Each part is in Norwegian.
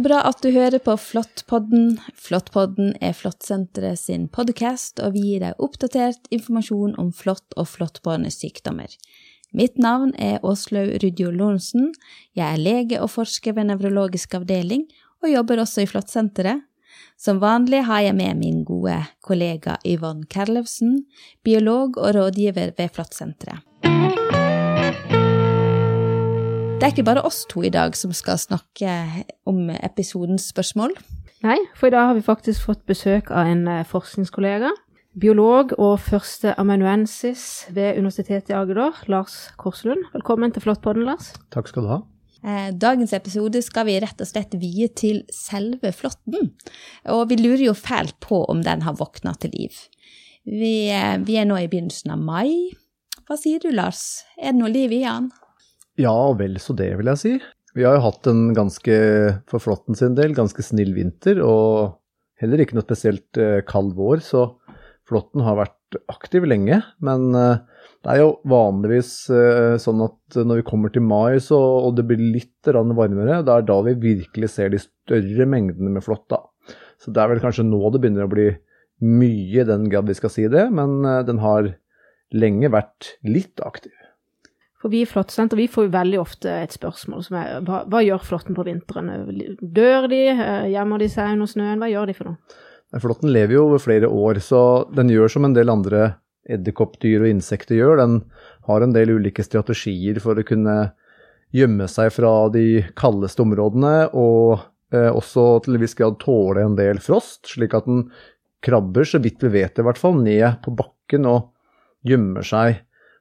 Så bra at du hører på Flåttpodden. Flåttpodden er Flåttsenteret sin podkast, og vi gir deg oppdatert informasjon om flått og flåttbårne sykdommer. Mitt navn er Åslaug Rudjo Lorentzen. Jeg er lege og forsker ved nevrologisk avdeling, og jobber også i Flåttsenteret. Som vanlig har jeg med min gode kollega Yvonne Kerlevsen, biolog og rådgiver ved Flåttsenteret. Det er ikke bare oss to i dag som skal snakke om episodens spørsmål. Nei, for i dag har vi faktisk fått besøk av en eh, forskningskollega. Biolog og første amanuensis ved Universitetet i Agder, Lars Korslund. Velkommen til Flåttpodden, Lars. Takk skal du ha. Eh, dagens episode skal vi rett og slett vie til selve flåtten. Og vi lurer jo fælt på om den har våkna til liv. Vi, eh, vi er nå i begynnelsen av mai. Hva sier du, Lars? Er det noe liv i den? Ja, vel så det, vil jeg si. Vi har jo hatt en ganske, for flåtten sin del, ganske snill vinter, og heller ikke noe spesielt eh, kald vår, så flåtten har vært aktiv lenge. Men eh, det er jo vanligvis eh, sånn at når vi kommer til mai så, og det blir litt varmere, det er da vi virkelig ser de større mengdene med flått. da. Så det er vel kanskje nå det begynner å bli mye, i den grad vi skal si det, men den har lenge vært litt aktiv. For vi i Flåttesenter vi får jo veldig ofte et spørsmål som er hva, hva gjør flåtten på vinteren? Dør de? Eh, gjemmer de seg under snøen? Hva gjør de for noe? Flåtten lever jo over flere år, så den gjør som en del andre edderkoppdyr og insekter gjør. Den har en del ulike strategier for å kunne gjemme seg fra de kaldeste områdene, og eh, også til en viss grad tåle en del frost, slik at den krabber, så vidt vi vet det i hvert fall, ned på bakken og gjemmer seg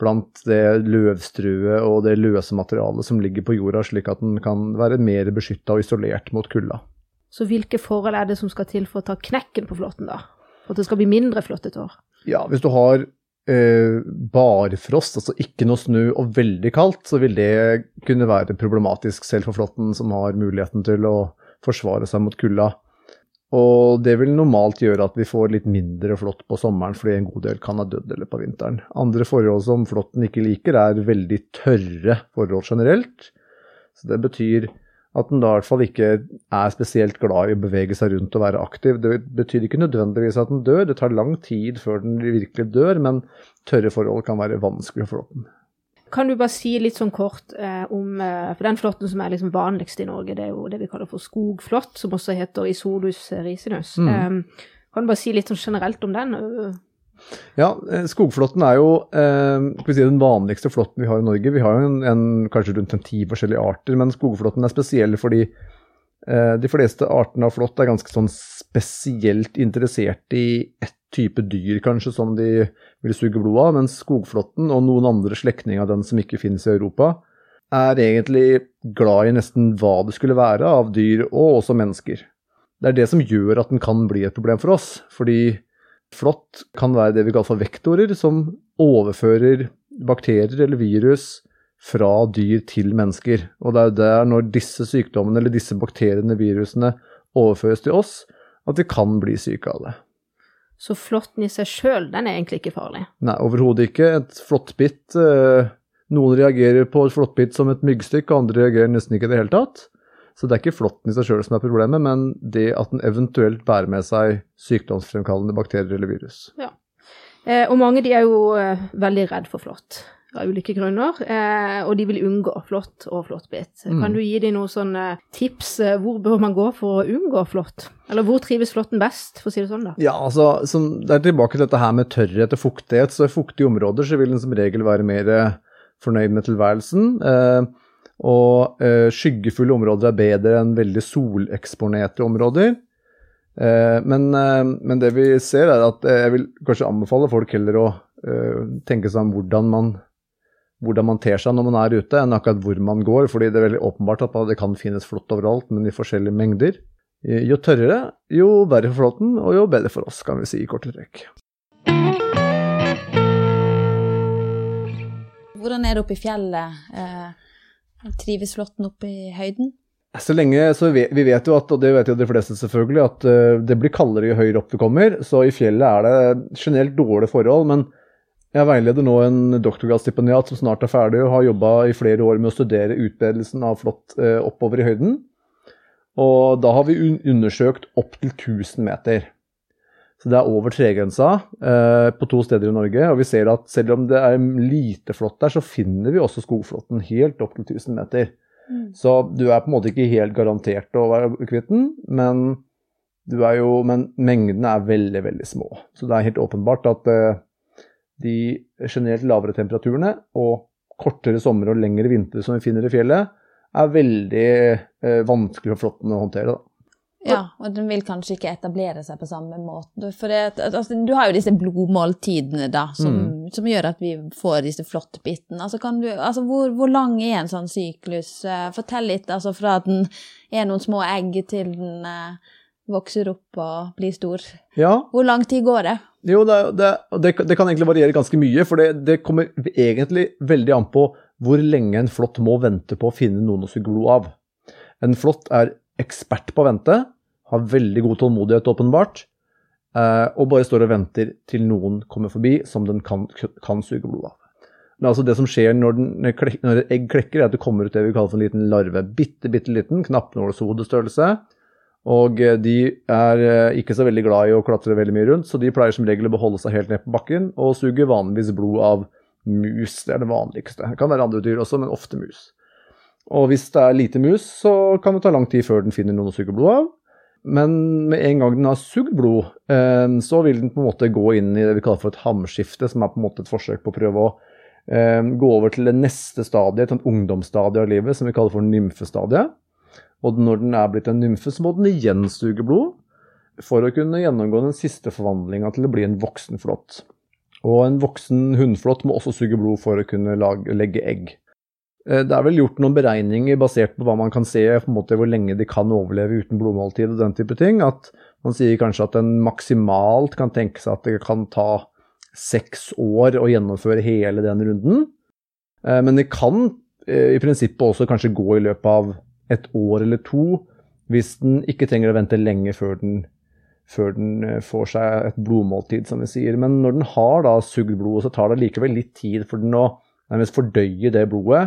blant det løvstrue og det løse materialet som ligger på jorda, slik at den kan være mer beskytta og isolert mot kulda. Så hvilke forhold er det som skal til for å ta knekken på flåtten, da? For at det skal bli mindre flåttet år? Ja, hvis du har eh, barfrost, altså ikke noe snø og veldig kaldt, så vil det kunne være problematisk selv for flåtten som har muligheten til å forsvare seg mot kulda. Og det vil normalt gjøre at vi får litt mindre flått på sommeren, fordi en god del kan ha dødd eller på vinteren. Andre forhold som flåtten ikke liker, er veldig tørre forhold generelt. Så det betyr at den da i hvert fall ikke er spesielt glad i å bevege seg rundt og være aktiv. Det betyr ikke nødvendigvis at den dør, det tar lang tid før den virkelig dør, men tørre forhold kan være vanskelig for flåtten. Kan du bare si litt sånn kort eh, om eh, For den flåtten som er liksom vanligst i Norge, det er jo det vi kaller for skogflått, som også heter Isolus ricinus. Mm. Eh, kan du bare si litt sånn generelt om den? Ja, eh, skogflåtten er jo eh, si, den vanligste flåtten vi har i Norge. Vi har jo en, en, kanskje rundt en ti forskjellige arter, men skogflåtten er spesiell fordi eh, de fleste artene av flått er ganske sånn spesielt interessert i ett type dyr kanskje som de vil suge blod av, mens skogflåtten og noen andre slektninger av den som ikke finnes i Europa, er egentlig glad i nesten hva det skulle være av dyr, og også mennesker. Det er det som gjør at den kan bli et problem for oss, fordi flått kan være det vi kaller for vektorer, som overfører bakterier eller virus fra dyr til mennesker. Og det er der når disse sykdommene eller disse bakteriene, virusene, overføres til oss, at vi kan bli syke av det. Så flåtten i seg sjøl, den er egentlig ikke farlig? Nei, overhodet ikke. Et flåttbitt eh, Noen reagerer på et flåttbitt som et myggstykke, andre reagerer nesten ikke i det hele tatt. Så det er ikke flåtten i seg sjøl som er problemet, men det at den eventuelt bærer med seg sykdomsfremkallende bakterier eller virus. Ja. Eh, og mange de er jo eh, veldig redd for flått av ulike grunner, eh, og de vil unngå flått og flåttbitt. Mm. Kan du gi dem noen sånne tips? Eh, hvor bør man gå for å unngå flått? Eller hvor trives flåtten best, for å si det sånn, da? Ja, altså, som, det er tilbake til dette her med tørrhet og fuktighet. Så i fuktige områder så vil den som regel være mer eh, fornøyd med tilværelsen. Eh, og eh, skyggefulle områder er bedre enn veldig soleksponerte områder. Eh, men, men, det vi ser, er at jeg vil kanskje anbefale folk heller å tenke seg om hvordan man hvordan man ter seg når man er ute, enn akkurat hvor man går. fordi det er veldig åpenbart at det kan finnes flått overalt, men i forskjellige mengder. Jo tørrere, jo verre for flåten, og jo bedre for oss, kan vi si i korte trekk. Hvordan er det oppe i fjellet? Eh, trives flåtten oppe i høyden? Så lenge, så vi, vi, vet jo at, og det vet jo de fleste selvfølgelig, at uh, det blir kaldere jo høyere opp vi kommer. Så i fjellet er det generelt dårlige forhold. men jeg veileder nå en doktorgradsstipendiat som snart er ferdig, og har jobba i flere år med å studere utbredelsen av flått eh, oppover i høyden. Og da har vi undersøkt opptil 1000 meter. Så det er over tregrensa eh, på to steder i Norge. Og vi ser at selv om det er lite flått der, så finner vi også skogflåtten helt opp til 1000 meter. Mm. Så du er på en måte ikke helt garantert å være kvitt den, men, men mengdene er veldig, veldig små. Så det er helt åpenbart at eh, de generelt lavere temperaturene og kortere sommer og lengre vintre som vi finner i fjellet, er veldig eh, vanskelig for flåtten å håndtere. da. Ja, og den vil kanskje ikke etablere seg på samme måte. For det, altså, du har jo disse blodmåltidene da, som, mm. som gjør at vi får disse flåttbitene. Altså, altså, hvor, hvor, lang er en sånn syklus? Eh, fortell litt altså, fra at den er noen små egg til den uh, vokser opp og blir stor. Ja. Hvor lang tid går det? Jo, det, det, det, det kan egentlig variere ganske mye, for det, kommer egentlig veldig an på hvor lenge en flått må vente på å finne noen å suge blod av. En flått er ekspert på å vente, har veldig god tålmodighet, åpenbart, eh, og bare står og venter til noen kommer forbi som den kan, kan suge blod av. Men altså det som skjer når, den, når et egg klekker, er at det kommer ut det vi kaller for en liten larve. Bitte, bitte liten, knappnålshodestørrelse. Og eh, de er eh, ikke så veldig glad i å klatre veldig mye rundt, så de pleier som regel å beholde seg helt ned på bakken og suger vanligvis blod av mus. Det er det vanligste. Det kan være andre dyr også, men ofte mus. Og hvis det er lite mus, så kan det ta lang tid før den finner noen å suge blod av. Men med en gang den har sugd blod, eh, så vil den på en måte gå inn i det vi kaller for et hamskifte, som er på en måte et forsøk på å prøve å gå over til det neste stadiet, et ungdomsstadie av livet, som vi kaller for nymfestadiet. Og når den er blitt en nymfe, så må den igjen suge blod for å kunne gjennomgå den siste forvandlinga til å bli en voksen flått. Og en voksen hunnflått må også suge blod for å kunne lage, legge egg. Eh, det er vel gjort noen beregninger basert på hva man kan se, på en måte hvor lenge de kan overleve uten blodmåltid og den type ting. At man sier kanskje at en maksimalt kan tenke seg at det kan ta seks år å gjennomføre hele den runden. Eh, men det kan eh, i prinsippet også kanskje gå i løpet av et år eller to, hvis den ikke trenger å vente lenge før den, før den får seg et blodmåltid, som vi sier. Men når den har da sugd blodet, så tar det likevel litt tid for den å nærmest fordøye det blodet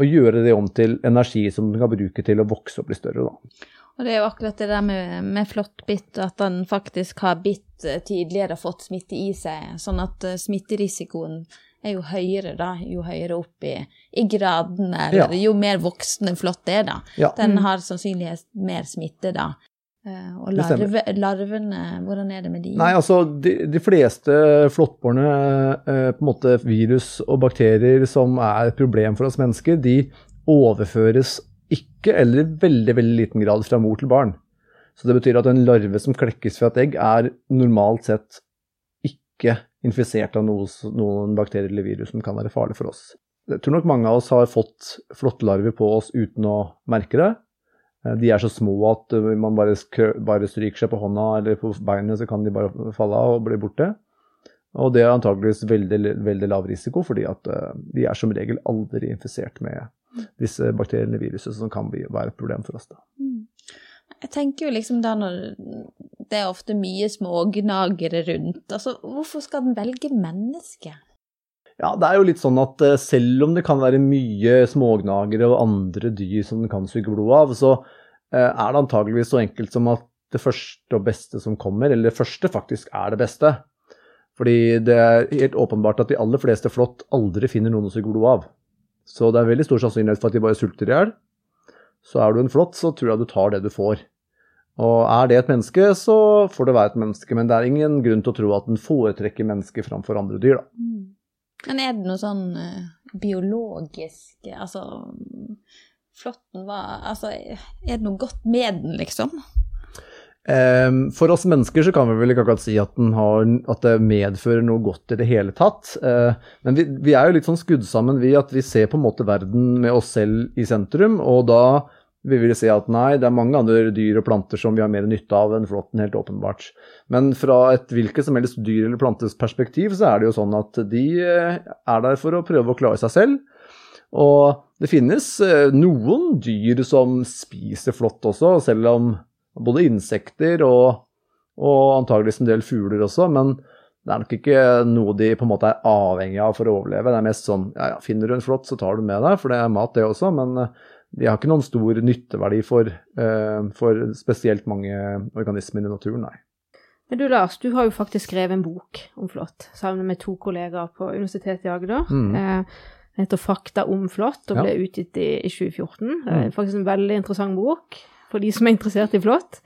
og gjøre det om til energi som den kan bruke til å vokse og bli større. Da. Og det er jo akkurat det der med, med flåttbitt, at den faktisk har bitt eh, tidligere og fått smitte i seg, sånn at uh, smitterisikoen er jo høyere da, jo høyere opp i, i gradene, ja. jo mer voksen en flått er, da. Ja. Den mm. har sannsynligvis mer smitte da. Uh, og larve, larvene, hvordan er det med de? Nei, altså De, de fleste flåttbårne eh, på en måte virus og bakterier som er et problem for oss mennesker, de overføres ikke eller i veldig veldig liten grad fra mor til barn. Så det betyr at en larve som klekkes fra et egg, er normalt sett ikke infisert av noe, noen bakterier eller virus som kan være farlig for oss. Jeg tror nok mange av oss har fått flåttelarver på oss uten å merke det. Eh, de er så små at eh, man bare, bare, stryker seg på hånda eller på beinet, så kan de bare falle av og bli borte. Og det er antageligvis veldig, veldig lav risiko, fordi at eh, de er som regel aldri infisert med disse bakteriene eller viruset, som kan være et problem for oss. da. Mm. Jeg tenker jo liksom da når det er ofte mye smågnagere rundt, altså hvorfor skal den velge mennesket? Ja, det er jo litt sånn at uh, selv om det kan være mye smågnagere og andre dyr som den kan suge blod av, så uh, er det antageligvis så enkelt som at det første og beste som kommer, eller det første faktisk er det beste. Fordi det er helt åpenbart at de aller fleste flått aldri finner noen å suge blod av. Så det er veldig stor sannsynlighet for at de bare sulter i hjel. Så er du en flått, så tror jeg du tar det du får. Og er det et menneske, så får det være et menneske. Men det er ingen grunn til å tro at den foretrekker mennesker framfor andre dyr, da. Mm. Men er det noe sånn uh, biologisk Altså Flåtten var Altså, er det noe godt med den, liksom? Um, for oss mennesker så kan vi vel ikke akkurat si at, har, at det medfører noe godt i det hele tatt. Uh, men vi, vi, er jo litt sånn skudd sammen, vi, at vi ser på en måte verden med oss selv i sentrum. Og da vi vil si at nei, det er mange andre dyr og planter som vi har mer nytte av enn flåtten, helt åpenbart. Men fra et hvilket som helst dyr eller plantes perspektiv, så er det jo sånn at de eh, er der for å prøve å klare seg selv. Og det finnes eh, noen dyr som spiser flått også, selv om både insekter og, og antageligvis en del fugler også, men det er nok ikke noe de på en måte er avhengig av for å overleve. Det er mest sånn ja ja, finner du en flått, så tar du med deg, for det er mat det også, men de har ikke noen stor nytteverdi for, eh, for spesielt mange organismer i naturen, nei. Men du Lars, du har jo faktisk skrevet en bok om flått sammen med to kollegaer på Universitetet i Agder. Mm. Eh, den heter 'Fakta om flått' og Ja. ble utgitt i, i 2014. Det er Mm. faktisk en veldig interessant bok for de som er interessert i flått.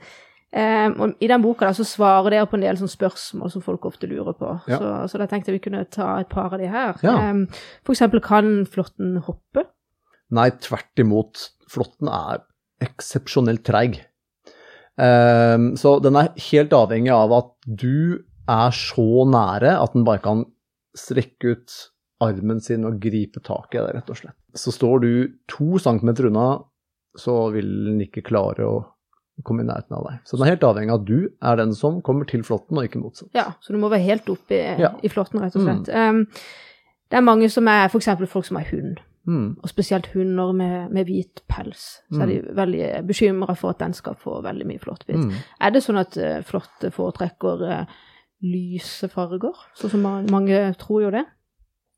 Um, og I den boka da, så svarer dere på en del sånne spørsmål som folk ofte lurer på. Ja. Så, så da tenkte jeg vi kunne ta et par av de her. Ja. Um, for eksempel, kan flåtten hoppe? Nei, tvert imot. Flåtten er eksepsjonelt treig. Ehm, så den er helt avhengig av at du er så nære at den bare kan strekke ut armen sin og gripe tak i deg, rett og slett. Så står du to centimeter unna, så vil den ikke klare å komme i nærheten av deg. Så den er helt avhengig av at du er den som kommer til flåtten, og ikke motsatt. Ja, så du må være helt oppe i, Ja. i flåtten, rett og slett. Um, det er mange som er f.eks. folk som har hund, Mm. og spesielt hunder med, med hvit pels. Så er de veldig bekymra for at den skal få veldig mye flåttbitt. Mm. Er det sånn at uh, flåtte foretrekker uh, lyse farger, sånn som man, mange tror jo det?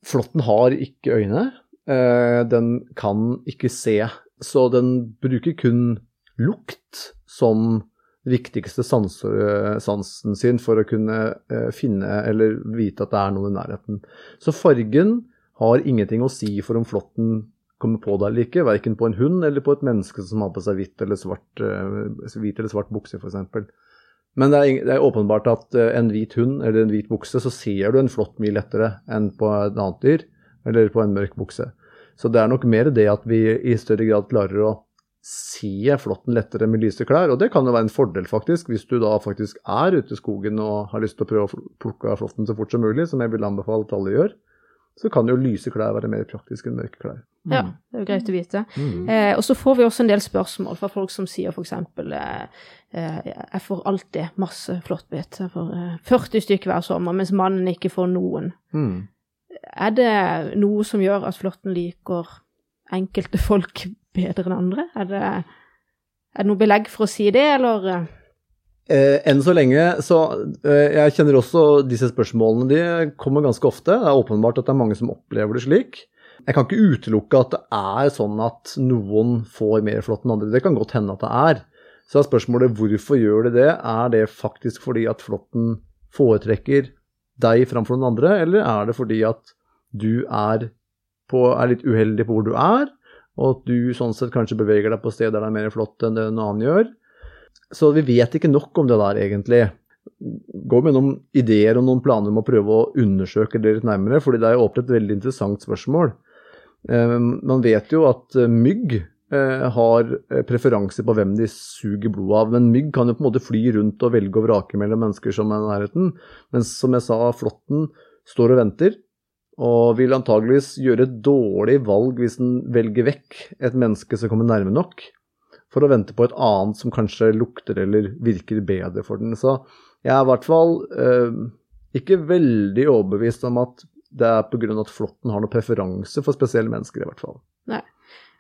Flåtten har ikke øyne. Uh, den kan ikke se, så den bruker kun lukt som viktigste sans, sansen sin for å kunne finne eller vite at det er noe i nærheten. Så fargen har ingenting å si for om flåtten kommer på deg eller ikke, verken på en hund eller på et menneske som har på seg hvit eller svart, eh, hvit eller svart bukse, f.eks. Men det er, det er åpenbart at eh, en hvit hund eller en hvit bukse, så ser du en flått mye lettere enn på et annet dyr, eller på en mørk bukse. Så det er nok mer det at vi i større grad klarer å se flåtten lettere med lyse klær, og det kan jo være en fordel, faktisk, hvis du da faktisk er ute i skogen og har lyst til å prøve å plukke av flåtten så fort som mulig, som jeg vil anbefale at alle gjør, så kan jo lyse klær være mer praktisk enn mørke klær. Ja, det er jo greit å vite. Mm. Eh, og så får vi også en del spørsmål fra folk som sier f.eks.: eh, eh, Jeg får alltid masse flåttbitt. Jeg får eh, 40 stykker hver sommer, mens mannen ikke får noen. Mm. Er det noe som gjør at flåtten liker enkelte folk bedre enn andre? Er det, er det noe belegg for å si det, eller? Eh? Enn så lenge, så eh, jeg kjenner også disse spørsmålene. De kommer ganske ofte. Det er åpenbart at det er mange som opplever det slik. Jeg kan ikke utelukke at det er sånn at noen får mer flått enn andre. Det kan godt hende at det er. Så er spørsmålet hvorfor gjør de det? Er det faktisk fordi at flåtten foretrekker deg framfor noen andre, eller er det fordi at du er, på, er litt uheldig på hvor du er, og at du sånn sett kanskje beveger deg på steder der det er mer flått enn det noen annen gjør? Så vi vet ikke nok om det der, egentlig. Går med noen ideer og noen planer om å prøve å undersøke det litt nærmere, fordi det er åpnet et veldig interessant spørsmål. Eh, Man vet jo at eh, mygg eh, har preferanse på hvem de suger blod av, men mygg kan jo på en måte fly rundt og velge og vrake mellom mennesker som er i nærheten, mens som jeg sa, flåtten står og venter, og vil antageligvis gjøre et dårlig valg hvis den velger vekk et menneske som kommer nærme nok for å vente på et annet som kanskje lukter eller virker bedre for den. Så jeg er i hvert fall eh, ikke veldig overbevist om at det er pga. at flåtten har noen preferanse for spesielle mennesker, i hvert fall.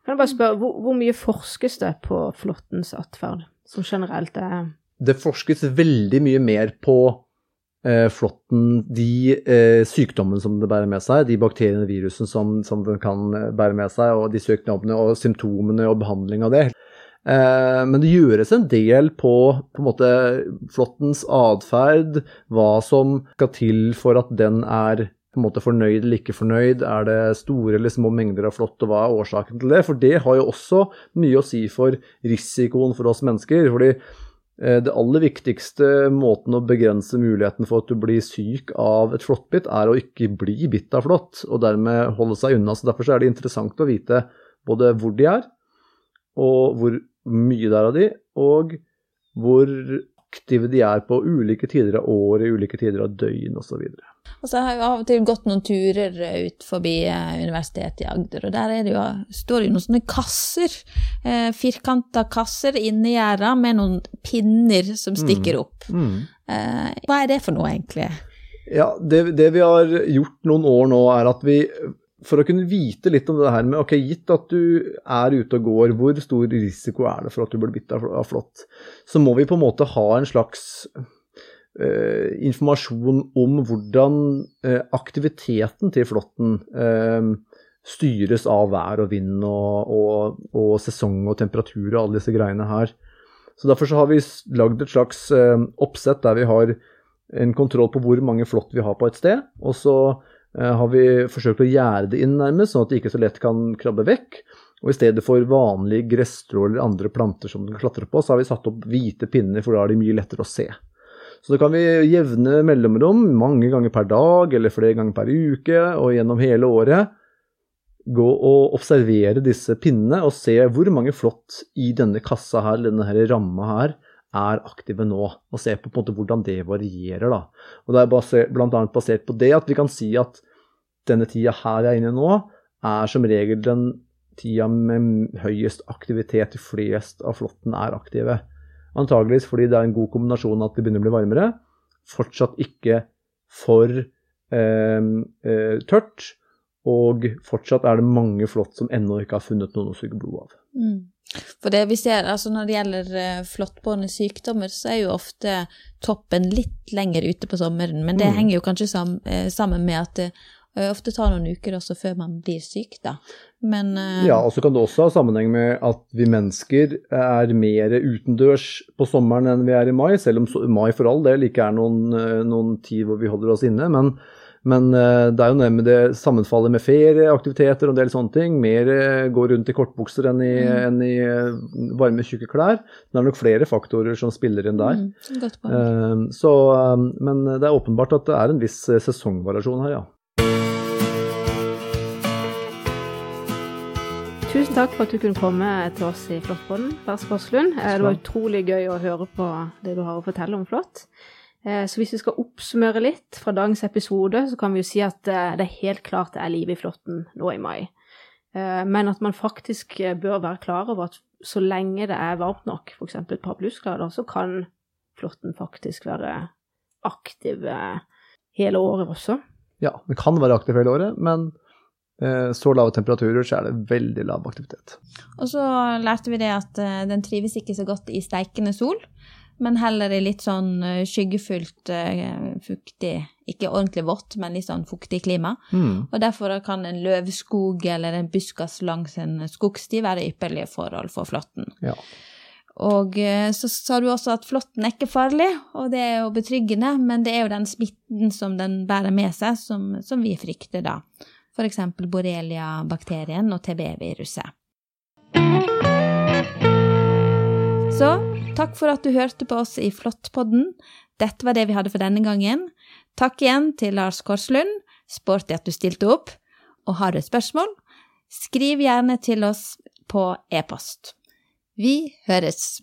Kan jeg bare spørre, hvor, hvor mye forskes det på flåttens atferd, som generelt er Det forskes veldig mye mer på eh, flåtten, de eh, sykdommene som det bærer med seg, de bakteriene og virusene som, som den kan eh, bære med seg, og de sykdommene og symptomene og behandling av det. Eh, men det gjøres en del på, på en måte, flåttens atferd, hva som skal til for at den er på en måte fornøyd eller ikke fornøyd. Er det store eller små mengder av flått, og hva er årsaken til det? For det har jo også mye å si for risikoen for oss mennesker. fordi eh, det aller viktigste måten å begrense muligheten for at du blir syk av et flåttbitt, er å ikke bli bitt av flått, og dermed holde seg unna. Så Derfor så er det interessant å vite både hvor de er, og hvor mye det er av de, og hvor aktive de er på ulike tider av året, ulike tider av døgn osv. Og så har jeg av og til gått noen turer ut forbi eh, Universitetet i Agder, og der er det jo, står det jo noen sånne kasser, eh, firkanta kasser inni gjerda med noen pinner som stikker opp. Eh, hva er det for noe, egentlig? Ja, det, det vi har gjort noen år nå, er at vi for å kunne vite litt om det her med ok, gitt at du er ute og går, hvor stor risiko er det for at du blir bitt av flått, så må vi på en måte ha en slags eh, informasjon om hvordan eh, aktiviteten til flåtten eh, styres av vær og vind og, og, og sesong og temperatur og alle disse greiene her. Så Derfor så har vi lagd et slags eh, oppsett der vi har en kontroll på hvor mange flått vi har på et sted. Og så har vi forsøkt å gjerde det inn nærmest, sånn at det ikke så lett kan krabbe vekk. Og i stedet for vanlige gresstrå eller andre planter som den kan klatre på, så har vi satt opp hvite pinner, for da er de mye lettere å se. Så da kan vi jevne mellomrom mange ganger per dag eller flere ganger per uke og gjennom hele året gå og observere disse pinnene og se hvor mange flått i denne kassa her, denne her ramma her, er aktive nå. Og se på, på en måte hvordan det varierer. da. Og Det er basert, annet basert på det at vi kan si at denne tida her jeg er inne nå, er som regel den tida med høyest aktivitet. Flest av flåtten er aktive. Antageligvis fordi det er en god kombinasjon at det begynner å bli varmere. Fortsatt ikke for eh, eh, tørt og fortsatt er det mange flått som ennå ikke har funnet noen å suge blod av. Mm. For det vi ser, altså Når det gjelder uh, flåttbårne sykdommer, så er jo ofte toppen litt lenger ute på sommeren. Men det mm. henger jo kanskje uh, sammen med at det uh, ofte tar noen uker også før man blir syk, da. Men Ja, og så kan det også ha sammenheng med at vi mennesker er mer utendørs på sommeren enn vi er i mai, selv om mai for all del ikke er noen, noen tid hvor vi holder oss inne. men men uh, det er jo noe med det sammenfallet med ferieaktiviteter og en del sånne ting. Mer uh, går rundt i kortbukser enn i, mm. enn i uh, varme, tjukke klær. Det er nok flere faktorer som spiller inn der. Mm, så, men det er åpenbart at det er en viss sesongvariasjon her, ja. Tusen takk for at du kunne komme til oss i Flåttpodden, Lars Korslund. Det var utrolig gøy å høre på det du har å fortelle om flått. Eh, så hvis vi skal oppsummere litt fra dagens episode, så kan vi jo si at eh, det er helt klart det er liv i flåtten nå i mai. Eh, men at man faktisk bør være klar over at så lenge det er varmt nok, f.eks. et par plussgrader, så kan flåtten faktisk være aktiv hele året også. Ja, den kan være aktiv hele året, men så lave temperaturer, så er det veldig lav aktivitet. Og så lærte vi det at den trives ikke så godt i steikende sol men heller i litt sånn eh, skyggefullt, uh, fuktig Ikke ordentlig vått, men litt sånn fuktig klima. Mm. Og derfor kan en løvskog eller en buskas langs en skogsti være ypperlige forhold for flåtten. Ja. Og uh, så sa du også at flåtten er ikke farlig, og det er jo betryggende, men det er jo den smitten som den bærer med seg, som, som vi frykter da. F.eks. borrelia-bakterien og TB-viruset. Så Takk for at du hørte på oss i Flåttpodden. Dette var det vi hadde for denne gangen. Takk igjen til Lars Korslund. Sporty at du stilte opp. Og har du et spørsmål, skriv gjerne til oss på e-post. Vi høres!